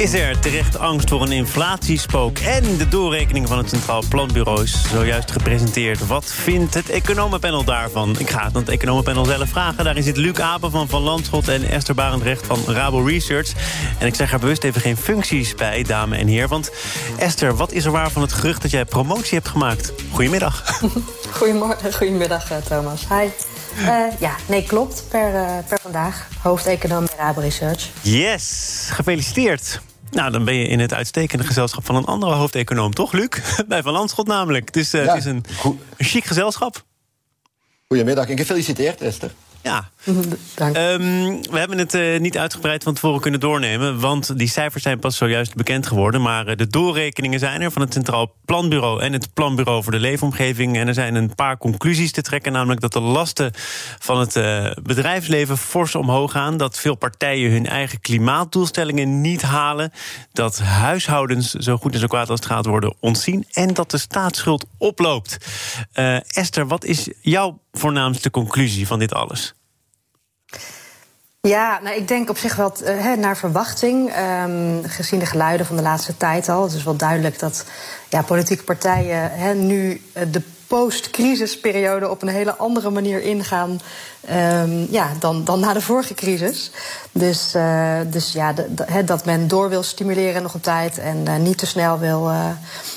Is er terecht angst voor een inflatiespook? En de doorrekening van het Centraal Planbureau is zojuist gepresenteerd. Wat vindt het economenpanel daarvan? Ik ga het aan het economenpanel zelf vragen. Daarin zit Luc Apen van Van Landschot en Esther Barendrecht van Rabo Research. En ik zeg er bewust even geen functies bij, dame en heer. Want Esther, wat is er waar van het gerucht dat jij promotie hebt gemaakt? Goedemiddag. Goedemorgen, goedemiddag eh, Thomas. Hi. Uh, ja, nee, klopt. Per, uh, per vandaag. Hoofdeconoom bij Rabo Research. Yes, gefeliciteerd. Nou, dan ben je in het uitstekende gezelschap van een andere hoofdeconoom, toch, Luc? Bij Van Landschot namelijk. Dus uh, ja, het is een, een chic gezelschap. Goedemiddag en gefeliciteerd, Esther. Ja. Dank. Um, we hebben het uh, niet uitgebreid van tevoren kunnen doornemen. Want die cijfers zijn pas zojuist bekend geworden. Maar uh, de doorrekeningen zijn er van het Centraal Planbureau en het Planbureau voor de Leefomgeving. En er zijn een paar conclusies te trekken. Namelijk dat de lasten van het uh, bedrijfsleven fors omhoog gaan. Dat veel partijen hun eigen klimaatdoelstellingen niet halen. Dat huishoudens zo goed en zo kwaad als het gaat worden ontzien. En dat de staatsschuld oploopt. Esther, wat is jouw voornaamste conclusie van dit alles? Ja, nou, ik denk op zich wel uh, naar verwachting. Um, gezien de geluiden van de laatste tijd al. Het is wel duidelijk dat ja, politieke partijen nu de post-crisisperiode op een hele andere manier ingaan. Um, ja, dan, dan na de vorige crisis. Dus, uh, dus ja, dat men door wil stimuleren nog op tijd en uh, niet te snel wil, uh,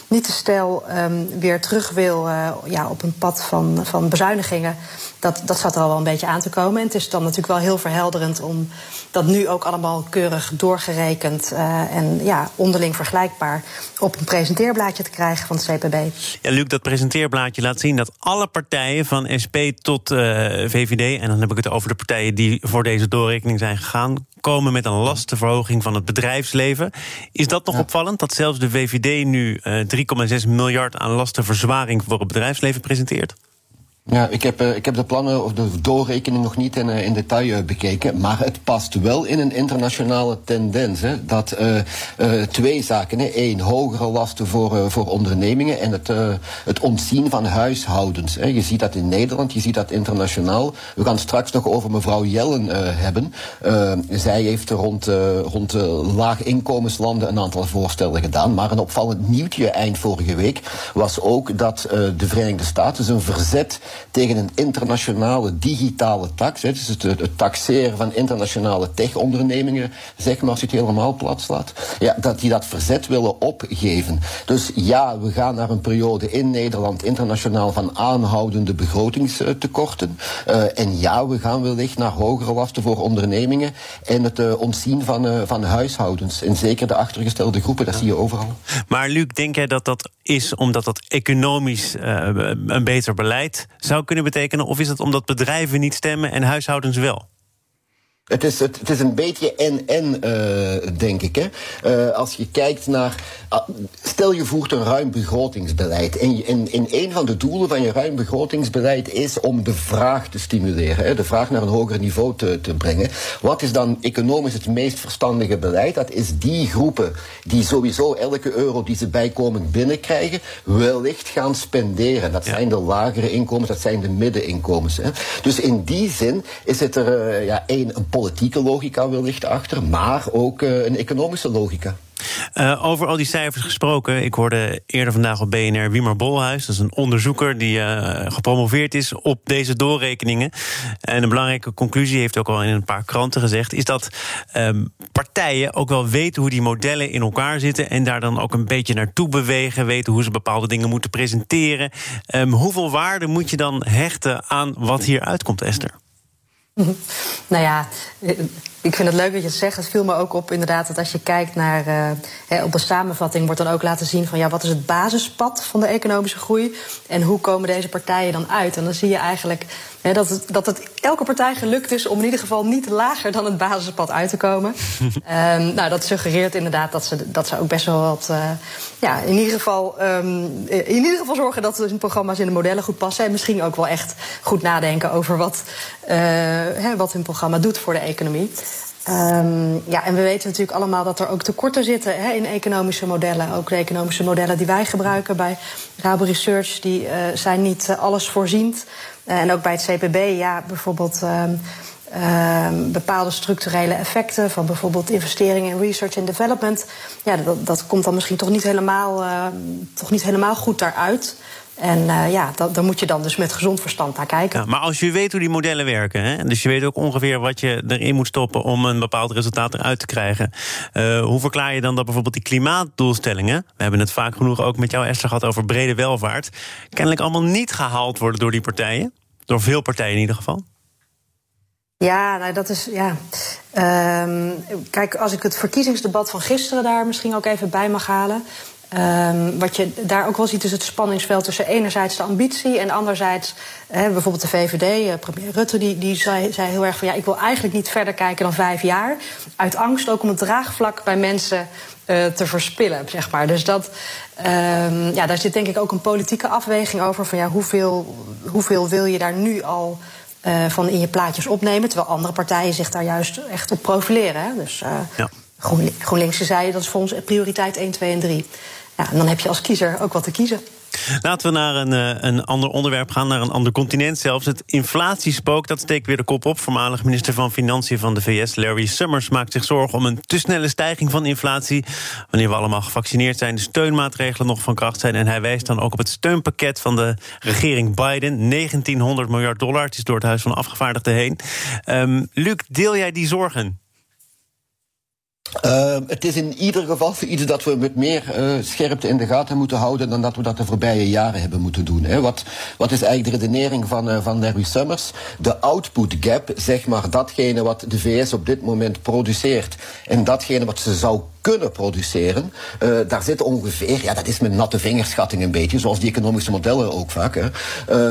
niet te snel um, weer terug wil ja, op een pad van, van bezuinigingen. Dat, dat zat er al wel een beetje aan te komen. En het is dan natuurlijk wel heel verhelderend om dat nu ook allemaal keurig doorgerekend en ja, onderling vergelijkbaar op een presenteerblaadje te krijgen van het CPB. Ja, Luc, dat presenteerblaadje laat zien dat alle partijen van SP tot VVD en dan heb ik het over de partijen die voor deze doorrekening zijn gegaan, komen met een lastenverhoging van het bedrijfsleven. Is dat nog ja. opvallend dat zelfs de VVD nu uh, 3,6 miljard aan lastenverzwaring voor het bedrijfsleven presenteert? Ja, ik heb, uh, ik heb de plannen of de doorrekening nog niet in, uh, in detail uh, bekeken. Maar het past wel in een internationale tendens. Hè, dat twee zaken. Hè. Eén, hogere lasten voor, voor ondernemingen en het, het ontzien van huishoudens. Hè. Je ziet dat in Nederland, je ziet dat internationaal. We gaan straks nog over mevrouw Jellen hebben. zij heeft rond, rond laag inkomenslanden een aantal voorstellen gedaan. Maar een opvallend nieuwtje eind vorige week was ook dat de Verenigde Staten zijn verzet tegen een internationale digitale tax. Hè, dus het, taxeren van internationale tech-ondernemingen, zeg maar als je het helemaal plat slaat. Ja, dat die dat verzet willen opgeven. Dus ja, we gaan naar een periode in Nederland internationaal van aanhoudende begrotingstekorten. Uh, en ja, we gaan wellicht naar hogere lasten voor ondernemingen en het uh, ontzien van, uh, van huishoudens. En zeker de achtergestelde groepen, dat zie je overal. Maar Luc, denk jij dat dat is omdat dat economisch een beter beleid zou kunnen betekenen? Of is het omdat bedrijven niet stemmen en huishoudens wel? Het is, het, het is een beetje en-en, uh, denk ik. Hè. Uh, als je kijkt naar. Uh, stel je voert een ruim begrotingsbeleid. En je, in, in een van de doelen van je ruim begrotingsbeleid is om de vraag te stimuleren. Hè, de vraag naar een hoger niveau te, te brengen. Wat is dan economisch het meest verstandige beleid? Dat is die groepen die sowieso elke euro die ze bijkomend binnenkrijgen. wellicht gaan spenderen. Dat ja. zijn de lagere inkomens, dat zijn de middeninkomens. Hè. Dus in die zin is het er ja, één. Politieke logica wellicht achter, maar ook uh, een economische logica. Uh, over al die cijfers gesproken. Ik hoorde eerder vandaag op BNR Wiemer Bolhuis. Dat is een onderzoeker die uh, gepromoveerd is op deze doorrekeningen. En een belangrijke conclusie heeft ook al in een paar kranten gezegd... is dat um, partijen ook wel weten hoe die modellen in elkaar zitten... en daar dan ook een beetje naartoe bewegen. Weten hoe ze bepaalde dingen moeten presenteren. Um, hoeveel waarde moet je dan hechten aan wat hier uitkomt, Esther? Nou ja, ik vind het leuk dat je het zegt. Het viel me ook op inderdaad dat als je kijkt naar... Uh, op de samenvatting wordt dan ook laten zien van... ja, wat is het basispad van de economische groei... en hoe komen deze partijen dan uit? En dan zie je eigenlijk dat, het, dat het elke partij gelukt is om in ieder geval niet lager dan het basispad uit te komen. um, nou, dat suggereert inderdaad dat ze, dat ze ook best wel wat. Uh, ja, in ieder, geval, um, in ieder geval zorgen dat hun programma's in de modellen goed passen. En misschien ook wel echt goed nadenken over wat, uh, wat hun programma doet voor de economie. Um, ja, en we weten natuurlijk allemaal dat er ook tekorten zitten hè, in economische modellen. Ook de economische modellen die wij gebruiken bij Rabo Research, die uh, zijn niet uh, alles voorziend. Uh, en ook bij het CPB, ja, bijvoorbeeld um, um, bepaalde structurele effecten van bijvoorbeeld investeringen in research en development. Ja, dat, dat komt dan misschien toch niet helemaal, toch niet helemaal goed daaruit. En uh, ja, dat, daar moet je dan dus met gezond verstand naar kijken. Ja, maar als je weet hoe die modellen werken, hè, dus je weet ook ongeveer wat je erin moet stoppen om een bepaald resultaat eruit te krijgen. Uh, hoe verklaar je dan dat bijvoorbeeld die klimaatdoelstellingen, we hebben het vaak genoeg ook met jou Esther gehad over brede welvaart, kennelijk allemaal niet gehaald worden door die partijen? Door veel partijen in ieder geval? Ja, nou, dat is. Ja. Um, kijk, als ik het verkiezingsdebat van gisteren daar misschien ook even bij mag halen. Um, wat je daar ook wel ziet is het spanningsveld tussen enerzijds de ambitie en anderzijds bijvoorbeeld de VVD. Uh, premier Rutte die, die zei, zei, heel erg van ja, ik wil eigenlijk niet verder kijken dan vijf jaar. Uit angst ook om het draagvlak bij mensen uh, te verspillen, zeg maar. Dus dat, um, ja, daar zit denk ik ook een politieke afweging over van ja, hoeveel, hoeveel wil je daar nu al uh, van in je plaatjes opnemen, terwijl andere partijen zich daar juist echt op profileren. Hè? Dus uh, ja. GroenLinks zei dat is voor ons prioriteit 1, 2 en 3. En dan heb je als kiezer ook wat te kiezen. Laten we naar een, eh, een ander onderwerp gaan, naar een ander continent zelfs. Het inflatiespook, dat steekt weer de kop op. Voormalig minister van Financiën van de VS, Larry Summers, maakt zich zorgen om een te snelle stijging van inflatie. Wanneer we allemaal gevaccineerd zijn, de steunmaatregelen nog van kracht zijn. En hij wijst dan ook op het steunpakket van de regering Biden. 1900 miljard dollar. Het is door het Huis van Afgevaardigden heen. Um, Luc, deel jij die zorgen? Uh, het is in ieder geval iets dat we met meer uh, scherpte in de gaten moeten houden dan dat we dat de voorbije jaren hebben moeten doen. Hè. Wat, wat is eigenlijk de redenering van, uh, van Larry Summers? De output gap, zeg maar datgene wat de VS op dit moment produceert en datgene wat ze zou kunnen produceren. Uh, daar zit ongeveer, ja, dat is met natte vingerschatting een beetje, zoals die economische modellen ook vaak. Hè.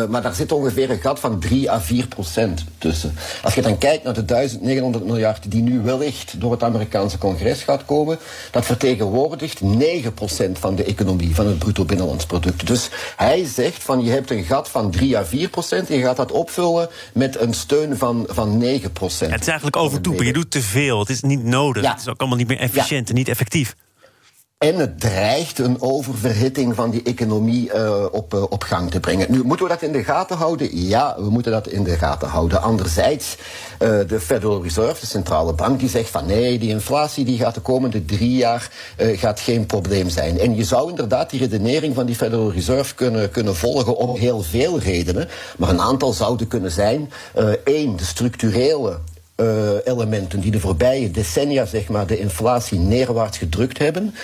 Uh, maar daar zit ongeveer een gat van 3 à 4 procent tussen. Als je dan kijkt naar de 1900 miljard die nu wellicht door het Amerikaanse congres gaat komen, dat vertegenwoordigt 9 procent van de economie, van het bruto binnenlands product. Dus hij zegt van je hebt een gat van 3 à 4 procent en je gaat dat opvullen met een steun van, van 9 procent. het is eigenlijk overtoepen. Je doet te veel. Het is niet nodig. Ja. Het is ook allemaal niet meer efficiënt. Ja niet effectief. En het dreigt een oververhitting van die economie uh, op, uh, op gang te brengen. Nu, moeten we dat in de gaten houden? Ja, we moeten dat in de gaten houden. Anderzijds, uh, de Federal Reserve, de centrale bank, die zegt van nee, die inflatie die gaat de komende drie jaar gaat geen probleem zijn. En je zou inderdaad die redenering van die Federal Reserve kunnen, kunnen volgen om heel veel redenen. Maar een aantal zouden kunnen zijn. één, de structurele uh, elementen die de voorbije decennia zeg maar, de inflatie neerwaarts gedrukt hebben.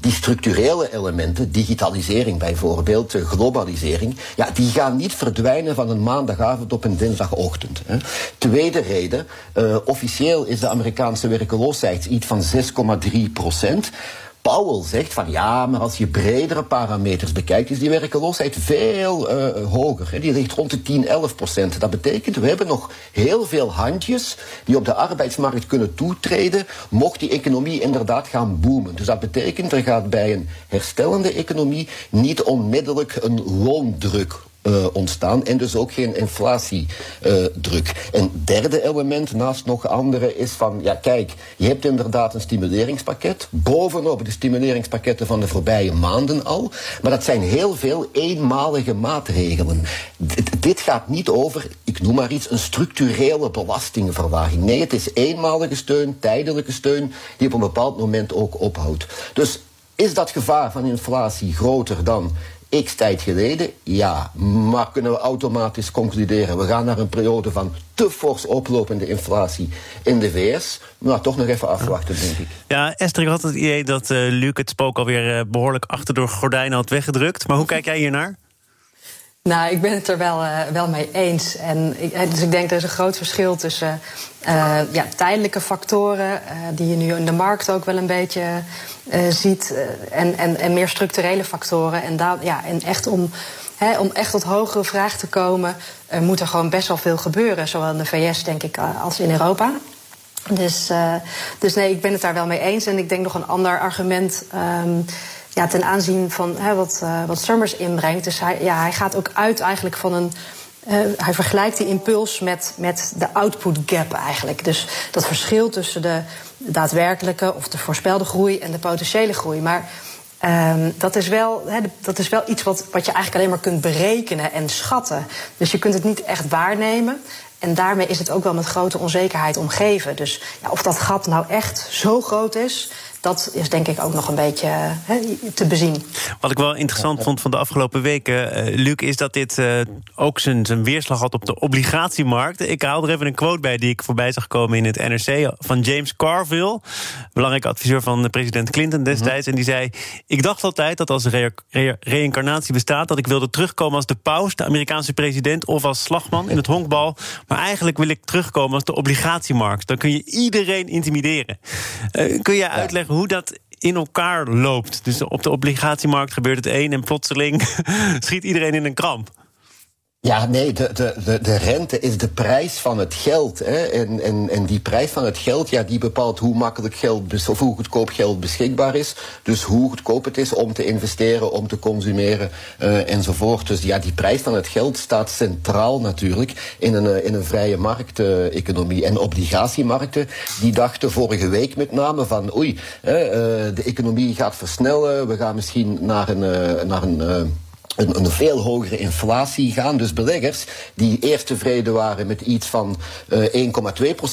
Die structurele elementen, digitalisering bijvoorbeeld, globalisering, ja, die gaan niet verdwijnen van een maandagavond op een dinsdagochtend. Hè. Tweede reden, uh, officieel is de Amerikaanse werkeloosheid iets van 6,3 procent. Powell zegt van ja, maar als je bredere parameters bekijkt, is die werkeloosheid veel uh, hoger. Die ligt rond de 10, 11 procent. Dat betekent, we hebben nog heel veel handjes die op de arbeidsmarkt kunnen toetreden, mocht die economie inderdaad gaan boomen. Dus dat betekent, er gaat bij een herstellende economie niet onmiddellijk een loondruk uh, ontstaan en dus ook geen inflatiedruk. Uh, en derde element, naast nog andere, is van, ja kijk, je hebt inderdaad een stimuleringspakket, bovenop de stimuleringspakketten van de voorbije maanden al, maar dat zijn heel veel eenmalige maatregelen. Dit gaat niet over, ik noem maar iets, een structurele belastingverlaging. Nee, het is eenmalige steun, tijdelijke steun, die op een bepaald moment ook ophoudt. Dus is dat gevaar van inflatie groter dan X tijd geleden, ja. Maar kunnen we automatisch concluderen, we gaan naar een periode van te fors oplopende inflatie in de VS. Nou, toch nog even afwachten, denk ik. Ja, Esther, ik had het idee dat uh, Luc het spook alweer uh, behoorlijk achter door gordijnen had weggedrukt. Maar hoe kijk jij hiernaar? Nou, ik ben het er wel, uh, wel mee eens. En ik, dus ik denk er is een groot verschil tussen uh, ja, tijdelijke factoren, die je nu in de markt ook wel een beetje ziet, en, en, en meer structurele factoren. En, daar, ja, en echt om, hè, om echt tot hogere vraag te komen, moet er gewoon best wel veel gebeuren. Zowel in de VS, denk ik, als in Europa. Dus, dus nee, ik ben het daar wel mee eens. En ik denk nog een ander argument. Um, ja, ten aanzien van hè, wat, uh, wat Summers inbrengt. Dus hij, ja, hij gaat ook uit eigenlijk van een. Uh, hij vergelijkt die impuls met, met de output gap eigenlijk. Dus dat verschil tussen de daadwerkelijke of de voorspelde groei en de potentiële groei. Maar um, dat, is wel, dat is wel iets wat, wat je eigenlijk alleen maar kunt berekenen en schatten. Dus je kunt het niet echt waarnemen. En daarmee is het ook wel met grote onzekerheid omgeven. Dus ja, of dat gat nou echt zo groot is, dat is denk ik ook nog een beetje he, te bezien. Wat ik wel interessant vond van de afgelopen weken, uh, Luc, is dat dit uh, ook zijn, zijn weerslag had op de obligatiemarkt. Ik haal er even een quote bij die ik voorbij zag komen in het NRC van James Carville, belangrijk adviseur van president Clinton destijds. En die zei: Ik dacht altijd dat als re re reïncarnatie bestaat, dat ik wilde terugkomen als de paus, de Amerikaanse president, of als slagman in het honkbal. Maar eigenlijk wil ik terugkomen als de obligatiemarkt. Dan kun je iedereen intimideren. Uh, kun je uitleggen hoe dat in elkaar loopt. Dus op de obligatiemarkt gebeurt het één en plotseling schiet iedereen in een kramp. Ja, nee, de, de, de, rente is de prijs van het geld. Hè. En, en, en die prijs van het geld, ja, die bepaalt hoe makkelijk geld, of hoe goedkoop geld beschikbaar is. Dus hoe goedkoop het is om te investeren, om te consumeren uh, enzovoort. Dus ja, die prijs van het geld staat centraal natuurlijk in een, in een vrije markteconomie. En obligatiemarkten, die dachten vorige week met name van oei, uh, de economie gaat versnellen, we gaan misschien naar een, naar een een, een, veel hogere inflatie gaan. Dus beleggers die eerst tevreden waren met iets van uh,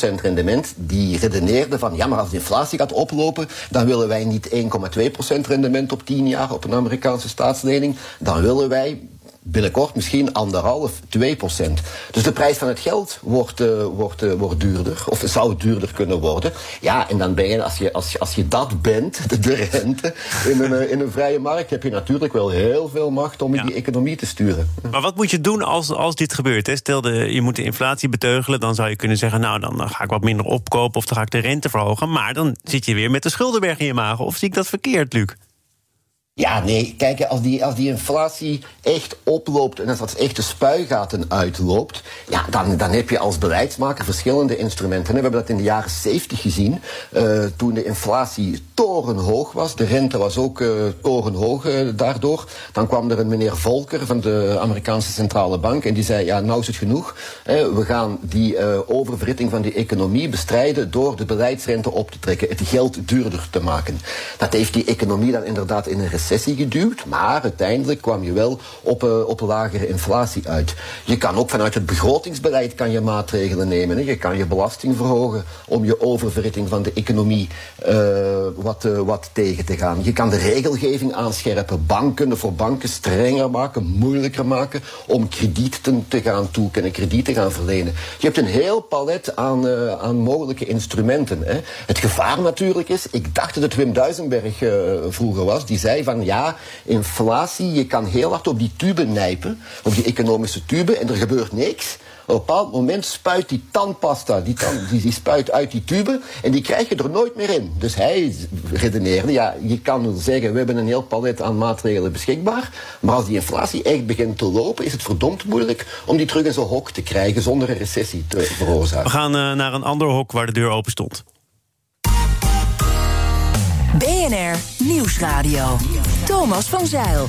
1,2% rendement, die redeneerden van ja, maar als de inflatie gaat oplopen, dan willen wij niet 1,2% rendement op 10 jaar op een Amerikaanse staatslening. Dan willen wij binnenkort misschien anderhalf, 2 procent. Dus de prijs van het geld wordt, uh, wordt, uh, wordt duurder, of zou duurder kunnen worden. Ja, en dan ben je, als je, als je, als je dat bent, de, de rente, in een, in een vrije markt, heb je natuurlijk wel heel veel macht om ja. die economie te sturen. Maar wat moet je doen als, als dit gebeurt? Hè? Stel, de, je moet de inflatie beteugelen, dan zou je kunnen zeggen, nou, dan ga ik wat minder opkopen of dan ga ik de rente verhogen. Maar dan zit je weer met de schuldenberg in je maag. Of zie ik dat verkeerd, Luc? Ja, nee, kijk, als die, als die inflatie echt oploopt en als dat echt de spuigaten uitloopt, ja, dan, dan heb je als beleidsmaker verschillende instrumenten. We hebben dat in de jaren 70 gezien, uh, toen de inflatie torenhoog was. De rente was ook uh, torenhoog uh, daardoor. Dan kwam er een meneer Volker van de Amerikaanse Centrale Bank en die zei, ja, nou is het genoeg. Hè, we gaan die oververhitting van die economie bestrijden door de beleidsrente op te trekken, het geld duurder te maken. Dat heeft die economie dan inderdaad in een recessie geduwd, maar uiteindelijk kwam je wel op, uh, op lagere inflatie uit. Je kan ook vanuit het begrotingsbeleid kan je maatregelen nemen. Hè. Je kan je belasting verhogen om je oververhitting van de economie uh, wat, uh, wat tegen te gaan. Je kan de regelgeving aanscherpen, banken voor banken strenger maken, moeilijker maken om kredieten te gaan toekennen, kredieten te gaan verlenen. Je hebt een heel palet aan, aan mogelijke instrumenten. Hè. Het gevaar natuurlijk is, ik dacht dat het Wim Duisenberg vroeger was, die zei van ja, inflatie, je kan heel hard op die tube nijpen, op die economische tube, en er gebeurt niks. Op een bepaald moment spuit die tandpasta, die, die, spuit uit die tube en die krijg je er nooit meer in. Dus hij redeneerde, ja, je kan zeggen, we hebben een heel palet aan maatregelen beschikbaar, maar als die inflatie echt begint te lopen, is het verdomd moeilijk om die terug in zo'n hok te krijgen zonder een recessie te veroorzaken. We gaan uh, naar een ander hok waar de deur open stond. BNR Nieuwsradio. Thomas van Zeil.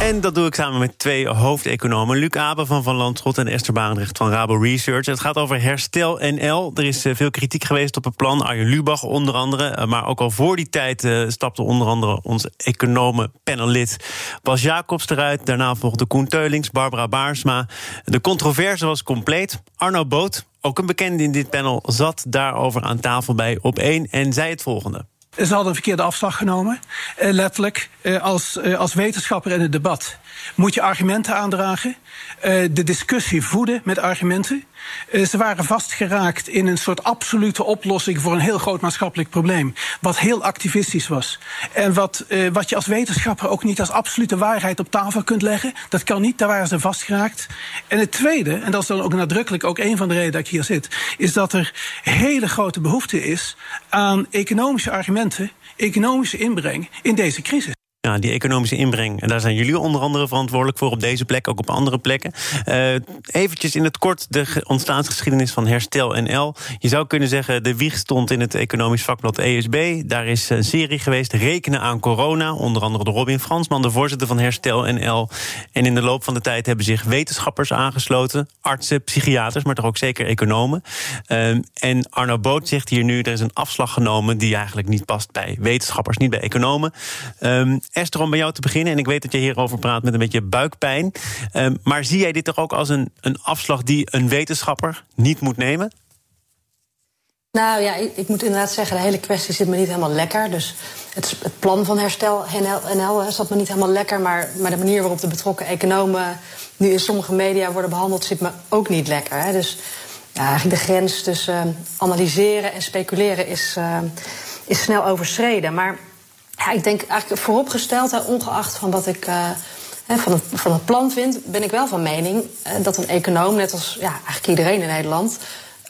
En dat doe ik samen met twee hoofdeconomen. Luc Abe van Van Landschot en Esther Barendrecht van Rabo Research. Het gaat over Herstel NL. Er is veel kritiek geweest op het plan. Arjen Lubach onder andere. Maar ook al voor die tijd stapte onder andere onze economen-panelid Bas Jacobs eruit. Daarna volgde Koen Teulings, Barbara Baarsma. De controverse was compleet. Arno Boot, ook een bekende in dit panel, zat daarover aan tafel bij op één en zei het volgende. Ze hadden een verkeerde afslag genomen, letterlijk. Als, als wetenschapper in het debat moet je argumenten aandragen, uh, de discussie voeden met argumenten. Uh, ze waren vastgeraakt in een soort absolute oplossing voor een heel groot maatschappelijk probleem. Wat heel activistisch was. En wat, uh, wat je als wetenschapper ook niet als absolute waarheid op tafel kunt leggen. Dat kan niet, daar waren ze vastgeraakt. En het tweede, en dat is dan ook nadrukkelijk ook een van de redenen dat ik hier zit, is dat er hele grote behoefte is aan economische argumenten, economische inbreng in deze crisis. Ja, die economische inbreng. En daar zijn jullie onder andere verantwoordelijk voor op deze plek, ook op andere plekken. Uh, eventjes in het kort de ontstaansgeschiedenis van Herstel NL. Je zou kunnen zeggen, de wieg stond in het economisch vakblad ESB. Daar is een serie geweest, Rekenen aan corona. Onder andere de Robin Fransman, de voorzitter van Herstel NL. En in de loop van de tijd hebben zich wetenschappers aangesloten. Artsen, psychiaters, maar toch ook zeker economen. Uh, en Arno Boot zegt hier nu, er is een afslag genomen... die eigenlijk niet past bij wetenschappers, niet bij economen. Uh, Esther, om bij jou te beginnen. En ik weet dat je hierover praat met een beetje buikpijn. Um, maar zie jij dit toch ook als een, een afslag die een wetenschapper niet moet nemen? Nou ja, ik, ik, moet inderdaad zeggen, de hele kwestie zit me niet helemaal lekker. Dus het, het plan van herstel NL, zat me niet helemaal lekker. Maar, maar de manier waarop de betrokken economen nu in sommige media worden behandeld, zit me ook niet lekker. Dus ja, de grens tussen uh, analyseren en speculeren is, uh, is snel overschreden. Maar ja, ik denk eigenlijk vooropgesteld, ongeacht van wat ik uh, van, het, van het plan vind, ben ik wel van mening uh, dat een econoom, net als ja, eigenlijk iedereen in Nederland,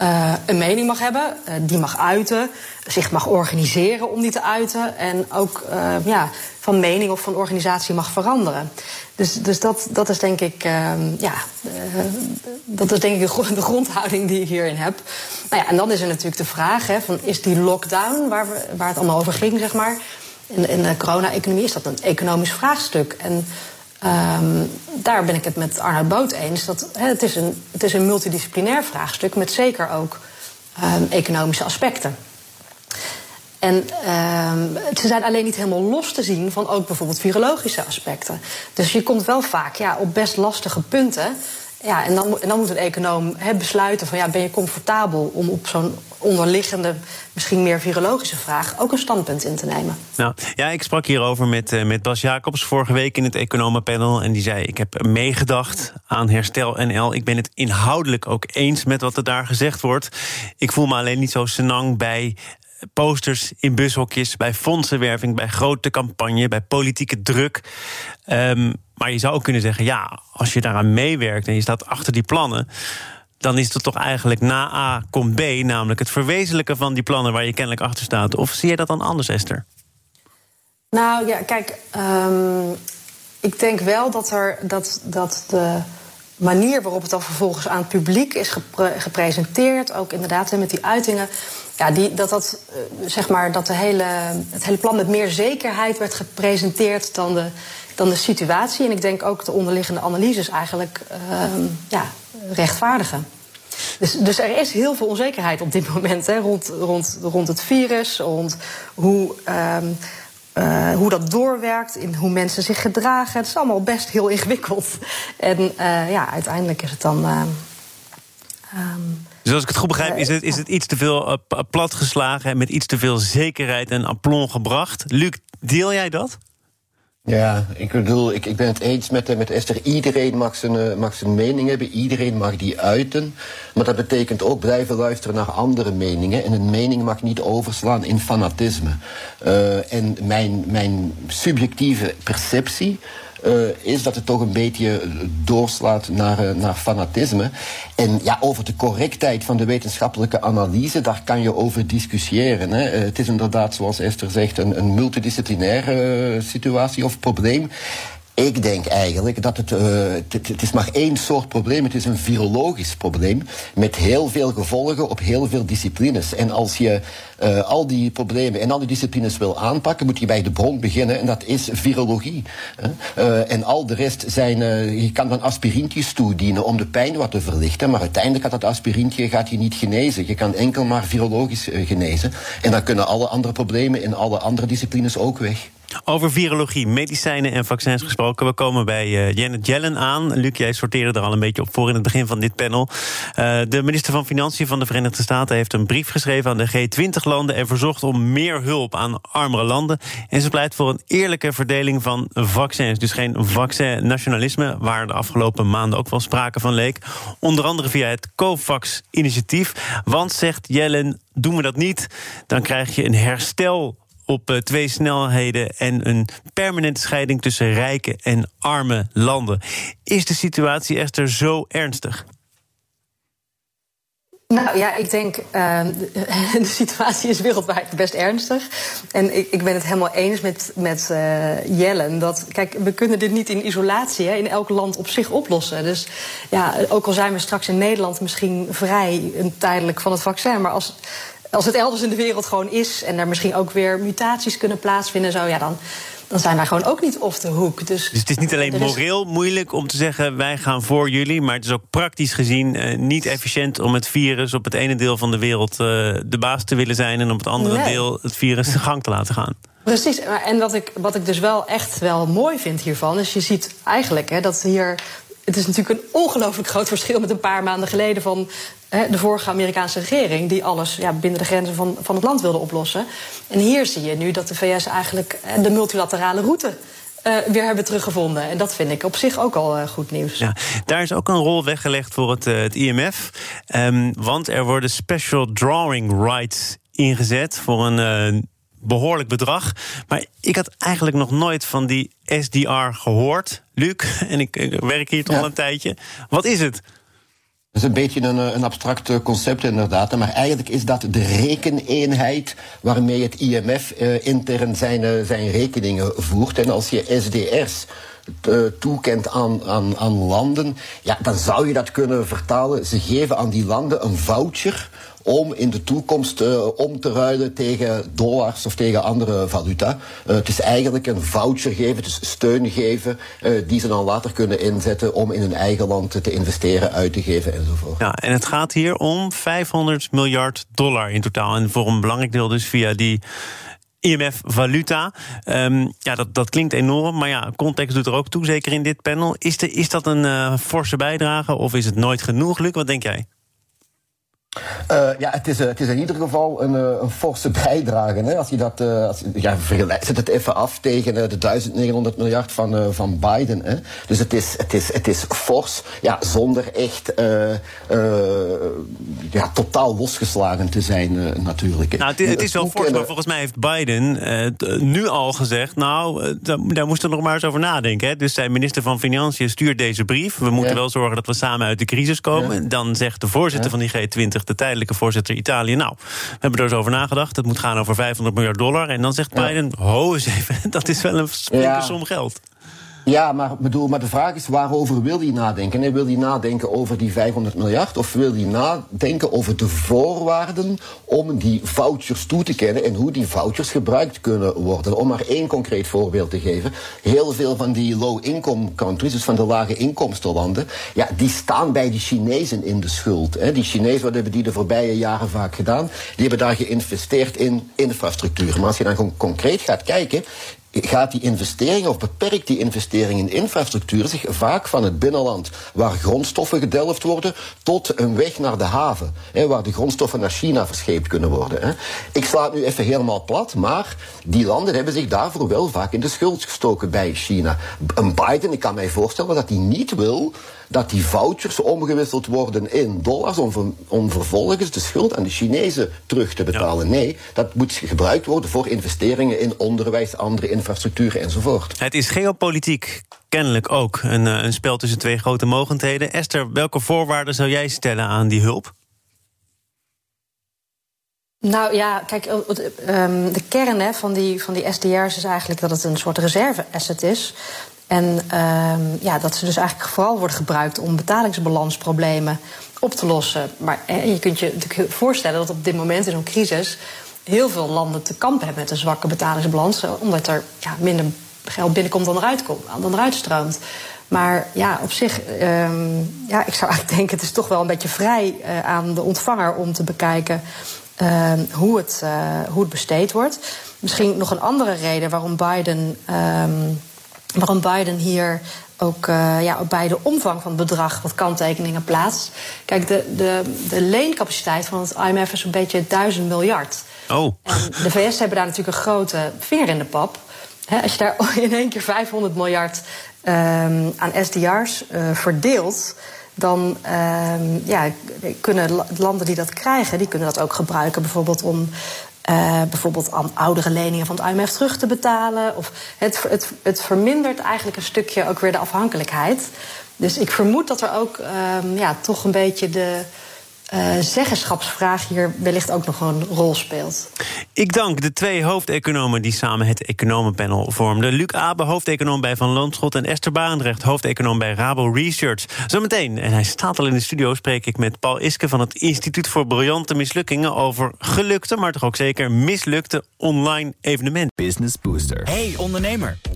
uh, een mening mag hebben, die mag uiten, zich mag organiseren om die te uiten en ook ja, van mening of van organisatie mag veranderen. Dus, dus dat, dat is denk ik, ja, dat is denk ik de, grondhouding die ik hierin heb. Nou ja, en dan is er natuurlijk de vraag: hè, van, is die lockdown, waar, we, waar het allemaal over ging, zeg maar in, in de corona-economie is dat een economisch vraagstuk. En um, daar ben ik het met Arnoud Boot eens. Dat, he, het, is een, het is een multidisciplinair vraagstuk met zeker ook um, economische aspecten. En um, ze zijn alleen niet helemaal los te zien van ook bijvoorbeeld virologische aspecten. Dus je komt wel vaak ja, op best lastige punten. Ja, en dan, dan moet een econoom besluiten van ja, ben je comfortabel om op zo'n onderliggende, misschien meer virologische vraag ook een standpunt in te nemen. Nou, ja, ik sprak hierover met, uh, met Bas Jacobs vorige week in het economenpanel. En die zei: Ik heb meegedacht aan Herstel NL. Ik ben het inhoudelijk ook eens met wat er daar gezegd wordt. Ik voel me alleen niet zo senang bij posters in bushokjes, bij fondsenwerving, bij grote campagne, bij politieke druk. Um, maar je zou ook kunnen zeggen: ja, als je daaraan meewerkt en je staat achter die plannen dan is het toch eigenlijk na A komt B, namelijk het verwezenlijken van die plannen waar je kennelijk achter staat. Of zie je dat dan anders, Esther? Nou ja, kijk, um, ik denk wel dat, er, dat, dat de manier waarop het dan vervolgens aan het publiek is gepre gepresenteerd, ook inderdaad met die uitingen, ja, die, dat, dat, uh, zeg maar, dat de hele, het hele plan met meer zekerheid werd gepresenteerd dan de, dan de situatie. En ik denk ook de onderliggende analyses eigenlijk uh, ja, rechtvaardigen. Dus, dus, er is heel veel onzekerheid op dit moment hè, rond, rond, rond het virus, rond hoe, um, uh, hoe dat doorwerkt, in hoe mensen zich gedragen. Het is allemaal best heel ingewikkeld. En uh, ja, uiteindelijk is het dan. Um, dus als ik het goed begrijp, is het, is het iets te veel platgeslagen en met iets te veel zekerheid en aplomb gebracht. Luc, deel jij dat? Ja, ik bedoel, ik, ik ben het eens met, met Esther. Iedereen mag zijn, uh, mag zijn mening hebben, iedereen mag die uiten. Maar dat betekent ook blijven luisteren naar andere meningen. En een mening mag niet overslaan in fanatisme. Uh, en mijn, mijn subjectieve perceptie is dat het toch een beetje doorslaat naar, uh, naar fanatisme. En ja, over de correctheid van de wetenschappelijke analyse, daar kan je over discussiëren. Hè. Uh, het is inderdaad, zoals Esther zegt, een, een multidisciplinaire situatie of probleem. Ik denk eigenlijk dat het, uh, het, is maar één soort probleem. Het is een virologisch probleem met heel veel gevolgen op heel veel disciplines. En als je uh, al die problemen en al die disciplines wil aanpakken, moet je bij de bron beginnen. En dat is virologie. Uh, en al de rest zijn, je kan dan aspirintjes toedienen om de pijn wat te verlichten. Maar uiteindelijk gaat dat aspirintje gaat je niet genezen. Je kan enkel maar virologisch genezen. En dan kunnen alle andere problemen in alle andere disciplines ook weg. Over virologie, medicijnen en vaccins gesproken. We komen bij uh, Janet Yellen aan. Luc, jij sorteerde er al een beetje op voor in het begin van dit panel. Uh, de minister van Financiën van de Verenigde Staten heeft een brief geschreven aan de G20-landen en verzocht om meer hulp aan armere landen. En ze pleit voor een eerlijke verdeling van vaccins. Dus geen vaccin-nationalisme, waar de afgelopen maanden ook wel sprake van leek. Onder andere via het COVAX-initiatief. Want, zegt Yellen, doen we dat niet, dan krijg je een herstel op uh, twee snelheden en een permanente scheiding tussen rijke en arme landen. Is de situatie echter zo ernstig? Nou ja, ik denk uh, de situatie is wereldwijd best ernstig. En ik, ik ben het helemaal eens met, met uh, Jellen. Dat, kijk, we kunnen dit niet in isolatie hè, in elk land op zich oplossen. Dus ja, ook al zijn we straks in Nederland misschien vrij tijdelijk van het vaccin. Maar als als het elders in de wereld gewoon is en er misschien ook weer mutaties kunnen plaatsvinden, zo, ja, dan, dan zijn wij gewoon ook niet off de hoek. Dus, dus het is niet alleen moreel moeilijk om te zeggen wij gaan voor jullie, maar het is ook praktisch gezien uh, niet efficiënt om het virus op het ene deel van de wereld uh, de baas te willen zijn en op het andere nee. deel het virus de gang te laten gaan. Precies, en wat ik, wat ik dus wel echt wel mooi vind hiervan, is je ziet eigenlijk hè, dat hier het is natuurlijk een ongelooflijk groot verschil met een paar maanden geleden van de vorige Amerikaanse regering, die alles ja, binnen de grenzen van, van het land wilde oplossen. En hier zie je nu dat de VS eigenlijk de multilaterale route uh, weer hebben teruggevonden. En dat vind ik op zich ook al uh, goed nieuws. Ja, daar is ook een rol weggelegd voor het, uh, het IMF. Um, want er worden special drawing rights ingezet voor een behoorlijk bedrag. Maar ik had eigenlijk nog nooit van die SDR gehoord, Luc. En ik, ik werk hier toch ja. al een tijdje. Wat is het? Dat is een beetje een, een abstract concept inderdaad. Maar eigenlijk is dat de rekeneenheid waarmee het IMF uh, intern zijn, uh, zijn rekeningen voert. En als je SDR's toekent aan, aan, aan landen, ja, dan zou je dat kunnen vertalen. Ze geven aan die landen een voucher om in de toekomst uh, om te ruilen tegen dollars of tegen andere valuta. Uh, het is eigenlijk een voucher geven, dus steun geven, uh, die ze dan later kunnen inzetten om in hun eigen land te investeren, uit te geven enzovoort. Ja, en het gaat hier om 500 miljard dollar in totaal. En voor een belangrijk deel dus via die. IMF-valuta. Um, ja, dat, dat klinkt enorm, maar ja, context doet er ook toe, zeker in dit panel. Is, de, is dat een forse bijdrage of is het nooit genoeg, Luc? Wat denk jij? Uh, ja, het is, het is in ieder geval een, een forse bijdrage. Hè? Als je dat, uh, als, ja, zet het even af tegen uh, de 1900 miljard van, van Biden. Hè? Dus het is, het, is, het is fors, ja, zonder echt ja, totaal losgeslagen te zijn natuurlijk. Nou, het, het is wel fors, maar volgens mij heeft Biden nu al gezegd... nou, daar moesten we nog maar eens over nadenken. Hè? Dus zijn minister van Financiën stuurt deze brief. We moeten ja. wel zorgen dat we samen uit de crisis komen. Ja. Dan zegt de voorzitter van die G20 de tijdelijke voorzitter Italië. Nou, we hebben er eens over nagedacht. Het moet gaan over 500 miljard dollar. En dan zegt Biden, ho eens even, dat is wel een flinke som geld. Ja, maar, bedoel, maar de vraag is waarover wil hij nadenken? En wil hij nadenken over die 500 miljard of wil hij nadenken over de voorwaarden om die vouchers toe te kennen en hoe die vouchers gebruikt kunnen worden? Om maar één concreet voorbeeld te geven. Heel veel van die low-income countries, dus van de lage inkomstenlanden, ja, die staan bij die Chinezen in de schuld. Hè. Die Chinezen, wat hebben die de voorbije jaren vaak gedaan? Die hebben daar geïnvesteerd in infrastructuur. Maar als je dan gewoon concreet gaat kijken, gaat die investering of beperkt die investering in infrastructuur zich vaak van het binnenland, waar grondstoffen gedelft worden, tot een weg naar de haven, hè, waar de grondstoffen naar China verscheept kunnen worden. Hè. Ik sla het nu even helemaal plat, maar die landen hebben zich daarvoor wel vaak in de schuld gestoken bij China. Een Biden, ik kan mij voorstellen dat hij niet wil dat die vouchers omgewisseld worden in dollars om, om vervolgens de schuld aan de Chinezen terug te betalen. Ja. Nee, dat moet gebruikt worden voor investeringen in onderwijs, andere infrastructuur enzovoort. Het is geopolitiek kennelijk ook een, een spel tussen twee grote mogendheden. Esther, welke voorwaarden zou jij stellen aan die hulp? Nou ja, kijk, de kern hè, van, die, van die SDR's is eigenlijk dat het een soort reserve-asset is. En um, ja, dat ze dus eigenlijk vooral worden gebruikt om betalingsbalansproblemen op te lossen. Maar je kunt je natuurlijk voorstellen dat op dit moment in zo'n crisis heel veel landen te kampen hebben met een zwakke betalingsbalans, omdat er ja, minder geld binnenkomt dan eruit, komt, dan eruit stroomt. Maar ja, op zich, um, ja, ik zou eigenlijk denken, het is toch wel een beetje vrij uh, aan de ontvanger om te bekijken ehm, hoe, het, hoe het besteed wordt. Misschien nog een andere reden waarom Biden, ehm, waarom Biden hier ook, ja, bij de omvang van het bedrag wat kanttekeningen plaatst. Kijk, de, de, de leencapaciteit van het IMF is een beetje 1000 miljard. Oh. En de VS hebben daar natuurlijk een grote vinger in de pap. als je daar in één keer 500 miljard ehm, aan SDR's uh, verdeelt dan um, ja, kunnen landen die dat krijgen, die kunnen dat ook gebruiken, bijvoorbeeld om uh, bijvoorbeeld aan oudere leningen van het IMF terug te betalen. Of het, het, het vermindert eigenlijk een stukje ook weer de afhankelijkheid. Dus ik vermoed dat er ook um, ja, toch een beetje de uh, zeggenschapsvraag hier wellicht ook nog een rol speelt. Ik dank de twee hoofdeconomen die samen het economenpanel vormden. Luc Abe, hoofdeconoom bij Van Landschot... en Esther Barendrecht, hoofdeconoom bij Rabo Research. Zometeen, en hij staat al in de studio... spreek ik met Paul Iske van het Instituut voor Briljante Mislukkingen... over gelukte, maar toch ook zeker mislukte online evenementen. Business Booster. Hey ondernemer,